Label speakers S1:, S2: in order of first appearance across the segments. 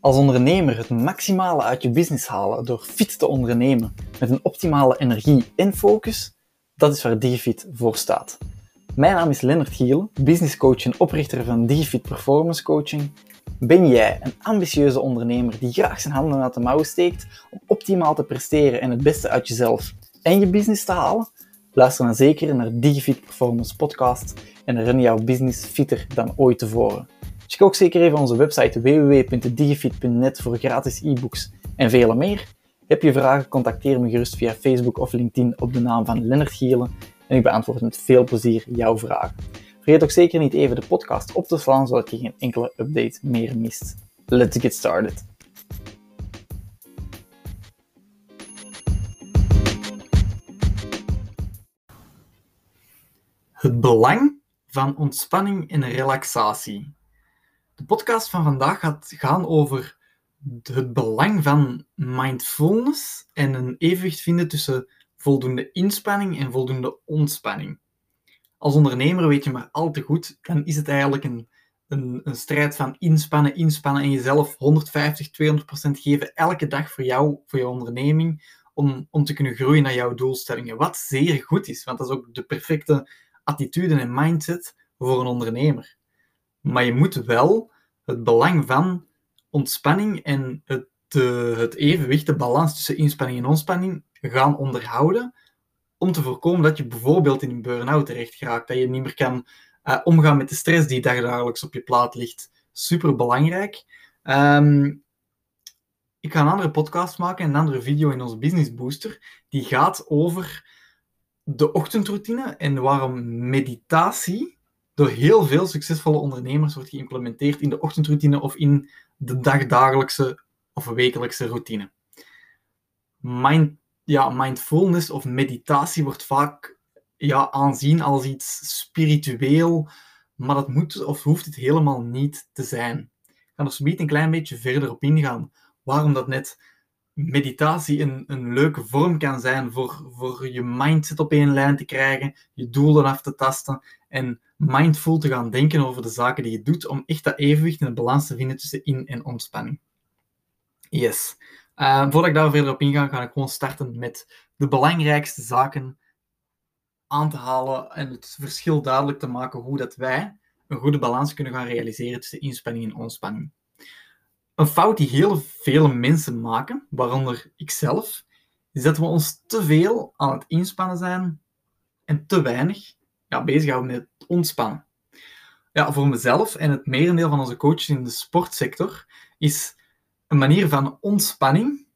S1: Als ondernemer het maximale uit je business halen door fit te ondernemen met een optimale energie en focus, dat is waar DigiFit voor staat. Mijn naam is Lennart Gielen, business coach en oprichter van DigiFit Performance Coaching. Ben jij een ambitieuze ondernemer die graag zijn handen uit de mouwen steekt om optimaal te presteren en het beste uit jezelf en je business te halen? Luister dan zeker naar DigiFit Performance Podcast en run jouw business fitter dan ooit tevoren. Check ook zeker even onze website www.digifit.net voor gratis e-books en vele meer. Heb je vragen, contacteer me gerust via Facebook of LinkedIn op de naam van Lennart Gielen en ik beantwoord met veel plezier jouw vragen. Vergeet ook zeker niet even de podcast op te slaan, zodat je geen enkele update meer mist. Let's get started. Het belang van ontspanning en relaxatie. De podcast van vandaag gaat gaan over het belang van mindfulness en een evenwicht vinden tussen voldoende inspanning en voldoende ontspanning. Als ondernemer weet je maar al te goed, dan is het eigenlijk een, een, een strijd van inspannen, inspannen en jezelf 150, 200% geven elke dag voor jou, voor je onderneming, om, om te kunnen groeien naar jouw doelstellingen. Wat zeer goed is, want dat is ook de perfecte attitude en mindset voor een ondernemer. Maar je moet wel het belang van ontspanning en het, uh, het evenwicht, de balans tussen inspanning en ontspanning gaan onderhouden om te voorkomen dat je bijvoorbeeld in een burn-out terecht geraakt, dat je niet meer kan uh, omgaan met de stress die dagelijks op je plaat ligt. Super belangrijk. Um, ik ga een andere podcast maken, een andere video in onze Business Booster, die gaat over de ochtendroutine en waarom meditatie door heel veel succesvolle ondernemers wordt geïmplementeerd in de ochtendroutine of in de dagdagelijkse of wekelijkse routine. Mind, ja, mindfulness of meditatie wordt vaak ja, aanzien als iets spiritueel, maar dat moet of hoeft het helemaal niet te zijn. Ik ga er zometeen een klein beetje verder op ingaan. Waarom dat net meditatie een, een leuke vorm kan zijn voor, voor je mindset op één lijn te krijgen, je doelen af te tasten en mindful te gaan denken over de zaken die je doet, om echt dat evenwicht en de balans te vinden tussen in- en ontspanning. Yes. Uh, voordat ik daar verder op inga, ga ik gewoon starten met de belangrijkste zaken aan te halen en het verschil duidelijk te maken hoe dat wij een goede balans kunnen gaan realiseren tussen inspanning en ontspanning. Een fout die heel veel mensen maken, waaronder ikzelf, is dat we ons te veel aan het inspannen zijn en te weinig ja, bezighouden met ontspannen. Ja, voor mezelf en het merendeel van onze coaches in de sportsector is een manier van ontspanning,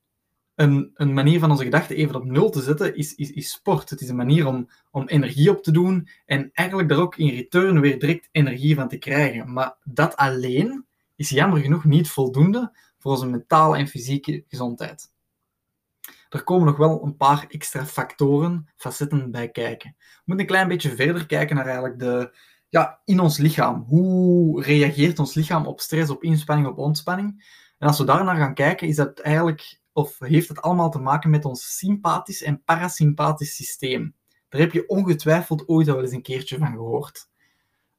S1: een, een manier van onze gedachten even op nul te zetten, is, is, is sport. Het is een manier om, om energie op te doen en eigenlijk daar ook in return weer direct energie van te krijgen. Maar dat alleen is jammer genoeg niet voldoende voor onze mentale en fysieke gezondheid. Er komen nog wel een paar extra factoren, facetten bij kijken. We moeten een klein beetje verder kijken naar eigenlijk de, ja, in ons lichaam. Hoe reageert ons lichaam op stress, op inspanning, op ontspanning? En als we daar naar gaan kijken, is dat eigenlijk, of heeft het allemaal te maken met ons sympathisch en parasympathisch systeem. Daar heb je ongetwijfeld ooit al eens een keertje van gehoord.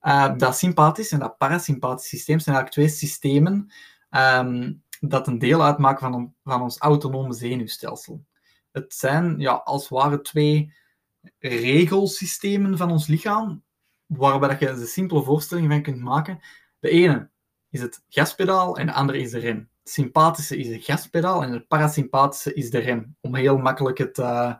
S1: Uh, dat sympathisch en dat parasympathisch systeem zijn eigenlijk twee systemen um, dat een deel uitmaken van, van ons autonome zenuwstelsel. Het zijn ja, als het ware twee regelsystemen van ons lichaam, waarbij dat je een simpele voorstelling van kunt maken. De ene is het gaspedaal en de andere is de rem. Het sympathische is het gaspedaal en het parasympathische is de rem. Om heel makkelijk het, uh,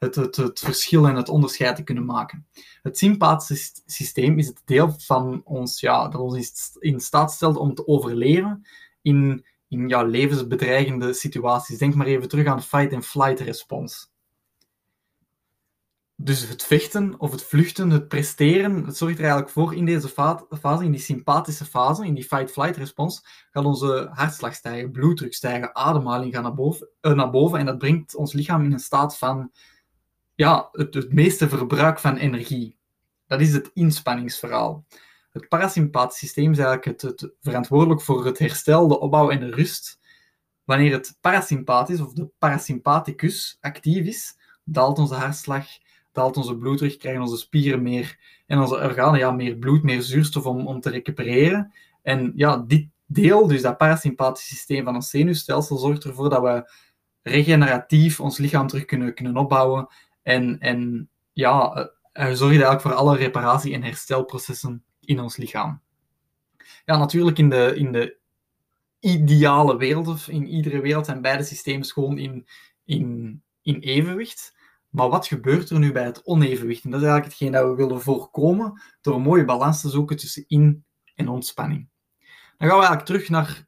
S1: het, het, het verschil en het onderscheid te kunnen maken. Het sympathische systeem is het deel van ons ja, dat ons in staat stelt om te overleven in, in ja, levensbedreigende situaties. Denk maar even terug aan fight-and-flight respons. Dus het vechten of het vluchten, het presteren, het zorgt er eigenlijk voor in deze fase, in die sympathische fase, in die fight-flight respons, gaat onze hartslag stijgen, bloeddruk stijgen, ademhaling gaat naar boven, uh, naar boven en dat brengt ons lichaam in een staat van ja, het, het meeste verbruik van energie. Dat is het inspanningsverhaal. Het parasympathisch systeem is eigenlijk het, het, verantwoordelijk voor het herstel, de opbouw en de rust. Wanneer het parasympathisch of de parasympathicus actief is, daalt onze hartslag, daalt onze bloeddruk, krijgen onze spieren meer en onze organen ja, meer bloed, meer zuurstof om, om te recupereren. En ja, dit, deel, dus dat parasympathische systeem van ons zenuwstelsel, zorgt ervoor dat we regeneratief ons lichaam terug kunnen, kunnen opbouwen. En, en ja, uh, zorgt eigenlijk voor alle reparatie- en herstelprocessen in ons lichaam. Ja, natuurlijk in de, in de ideale wereld, of in iedere wereld, zijn beide systemen gewoon in, in, in evenwicht. Maar wat gebeurt er nu bij het onevenwicht? En dat is eigenlijk hetgeen dat we willen voorkomen door een mooie balans te zoeken tussen in- en ontspanning. Dan gaan we eigenlijk terug naar,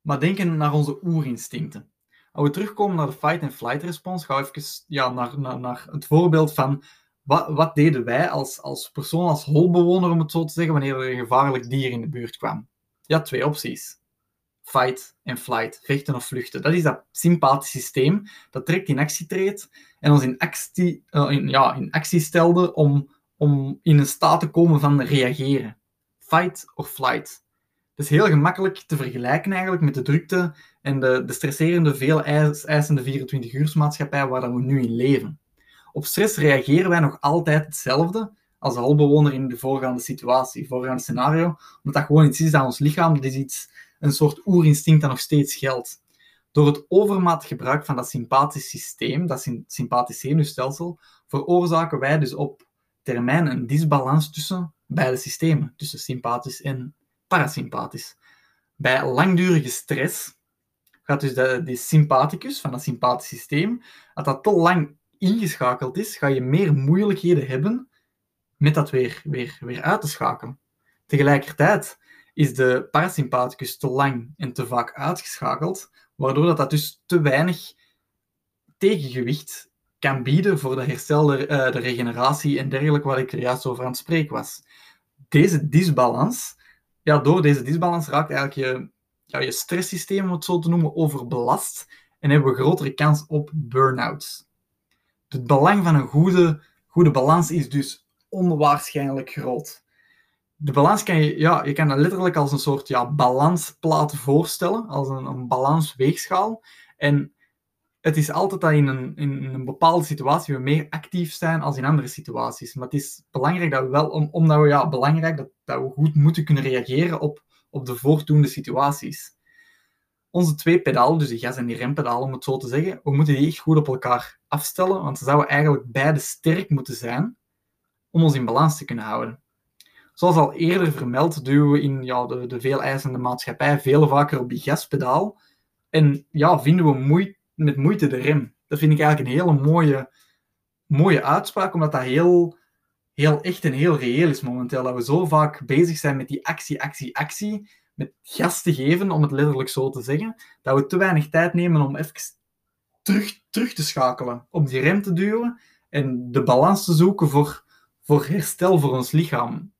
S1: maar denken naar onze oerinstincten. Als we terugkomen naar de fight-and-flight respons, gaan we even ja, naar, naar, naar het voorbeeld van wat, wat deden wij als, als persoon, als holbewoner, om het zo te zeggen, wanneer er een gevaarlijk dier in de buurt kwam. Ja, twee opties. Fight en flight, vechten of vluchten. Dat is dat sympathisch systeem dat direct in actie treedt en ons in actie, uh, in, ja, in actie stelde om, om in een staat te komen van reageren. Fight of flight. Het is heel gemakkelijk te vergelijken eigenlijk met de drukte en de, de stresserende, veel eisende 24-uursmaatschappij waar we nu in leven. Op stress reageren wij nog altijd hetzelfde als de in de voorgaande situatie, voorgaande scenario, omdat dat gewoon iets is aan ons lichaam, dat is iets, een soort oerinstinct dat nog steeds geldt. Door het overmatig gebruik van dat sympathisch systeem, dat sympathisch zenuwstelsel, veroorzaken wij dus op termijn een disbalans tussen beide systemen, tussen sympathisch en parasympathisch. Bij langdurige stress gaat dus de, sympathicus van dat sympathisch systeem, dat dat te lang ingeschakeld is, ga je meer moeilijkheden hebben met dat weer, weer, weer uit te schakelen. Tegelijkertijd is de parasympathicus te lang en te vaak uitgeschakeld, waardoor dat, dat dus te weinig tegengewicht kan bieden voor de herstel, de, uh, de regeneratie en dergelijke, waar ik er juist over aan het spreken was. Deze disbalans, ja, door deze disbalans raakt eigenlijk je, ja, je stresssysteem, om het zo te noemen, overbelast en hebben we grotere kans op burn-outs. Het belang van een goede, goede balans is dus onwaarschijnlijk groot. De balans kan je, ja, je kan dat letterlijk als een soort ja, balansplaat voorstellen, als een, een balansweegschaal. En het is altijd dat in een, in een bepaalde situatie we meer actief zijn als in andere situaties. Maar het is belangrijk dat we wel, om, omdat we ja, belangrijk dat, dat we goed moeten kunnen reageren op, op de voortdoende situaties. Onze twee pedalen, dus de gas- en die rempedalen om het zo te zeggen, we moeten die echt goed op elkaar afstellen, want ze zouden eigenlijk beide sterk moeten zijn om ons in balans te kunnen houden. Zoals al eerder vermeld, duwen we in ja, de, de veel eisende maatschappij veel vaker op die gaspedaal en ja, vinden we moeite met moeite de rem. Dat vind ik eigenlijk een hele mooie, mooie uitspraak, omdat dat heel, heel echt en heel reëel is momenteel. Dat we zo vaak bezig zijn met die actie, actie, actie, met gas te geven, om het letterlijk zo te zeggen, dat we te weinig tijd nemen om even terug, terug te schakelen, om die rem te duwen en de balans te zoeken voor, voor herstel voor ons lichaam.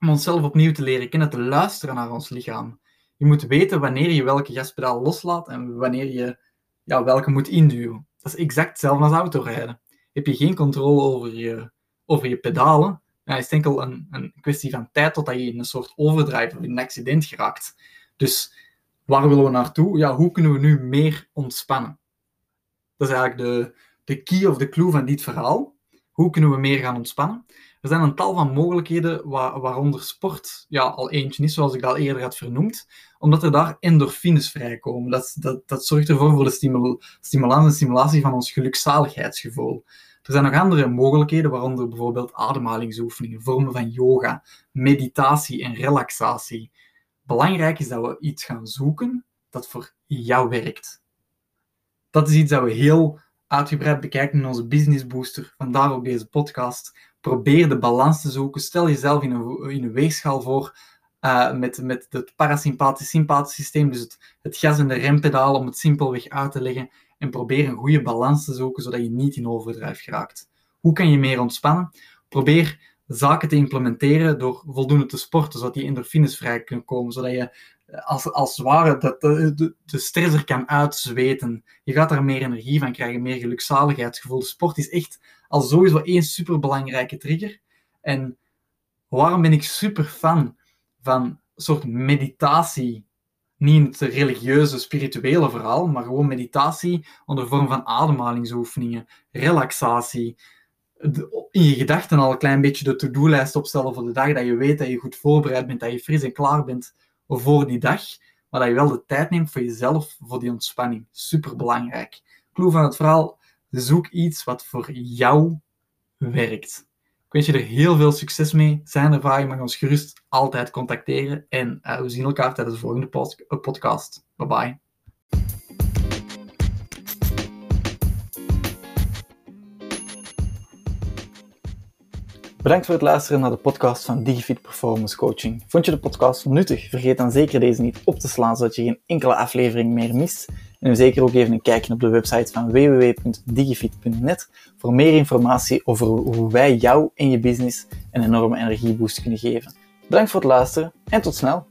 S1: Om onszelf opnieuw te leren kennen, te luisteren naar ons lichaam. Je moet weten wanneer je welke gaspedaal loslaat en wanneer je ja, welke moet induwen. Dat is exact hetzelfde als autorijden. Heb je geen controle over je, over je pedalen, dan is het enkel een, een kwestie van tijd totdat je in een soort overdrive of in een accident geraakt. Dus waar willen we naartoe? Ja, hoe kunnen we nu meer ontspannen? Dat is eigenlijk de, de key of de clue van dit verhaal. Hoe kunnen we meer gaan ontspannen? Er zijn een tal van mogelijkheden, waar, waaronder sport ja, al eentje is, zoals ik al eerder had vernoemd, omdat er daar endorfines vrijkomen. Dat, dat, dat zorgt ervoor voor de stimul stimulans stimulatie van ons gelukzaligheidsgevoel. Er zijn nog andere mogelijkheden, waaronder bijvoorbeeld ademhalingsoefeningen, vormen van yoga, meditatie en relaxatie. Belangrijk is dat we iets gaan zoeken dat voor jou werkt. Dat is iets dat we heel uitgebreid bekijken in onze Business Booster, vandaar ook deze podcast. Probeer de balans te zoeken. Stel jezelf in een, in een weegschaal voor uh, met, met het parasympathisch sympathisch systeem, dus het, het gas- en de rempedaal, om het simpelweg uit te leggen. En probeer een goede balans te zoeken, zodat je niet in overdrijf geraakt. Hoe kan je meer ontspannen? Probeer zaken te implementeren door voldoende te sporten, zodat die endorfines vrij kunnen komen, zodat je als, als het ware dat de, de, de stress er kan uitzweten. Je gaat er meer energie van krijgen, meer gelukzaligheidsgevoel. De sport is echt al sowieso één superbelangrijke trigger. En waarom ben ik super fan van soort meditatie? Niet het religieuze, spirituele verhaal, maar gewoon meditatie onder vorm van ademhalingsoefeningen, relaxatie. In je gedachten al een klein beetje de to-do-lijst opstellen voor de dag, dat je weet dat je goed voorbereid bent, dat je fris en klaar bent voor die dag. maar dat je wel de tijd neemt voor jezelf, voor die ontspanning. Super belangrijk. Clue van het verhaal: zoek iets wat voor jou werkt. Ik wens je er heel veel succes mee. Zijn er vragen, mag ons gerust altijd contacteren. En uh, we zien elkaar tijdens de volgende podcast. Bye bye. Bedankt voor het luisteren naar de podcast van DigiFit Performance Coaching. Vond je de podcast nuttig? Vergeet dan zeker deze niet op te slaan, zodat je geen enkele aflevering meer mist. En zeker ook even een kijkje op de website van www.digifit.net voor meer informatie over hoe wij jou en je business een enorme energieboost kunnen geven. Bedankt voor het luisteren en tot snel!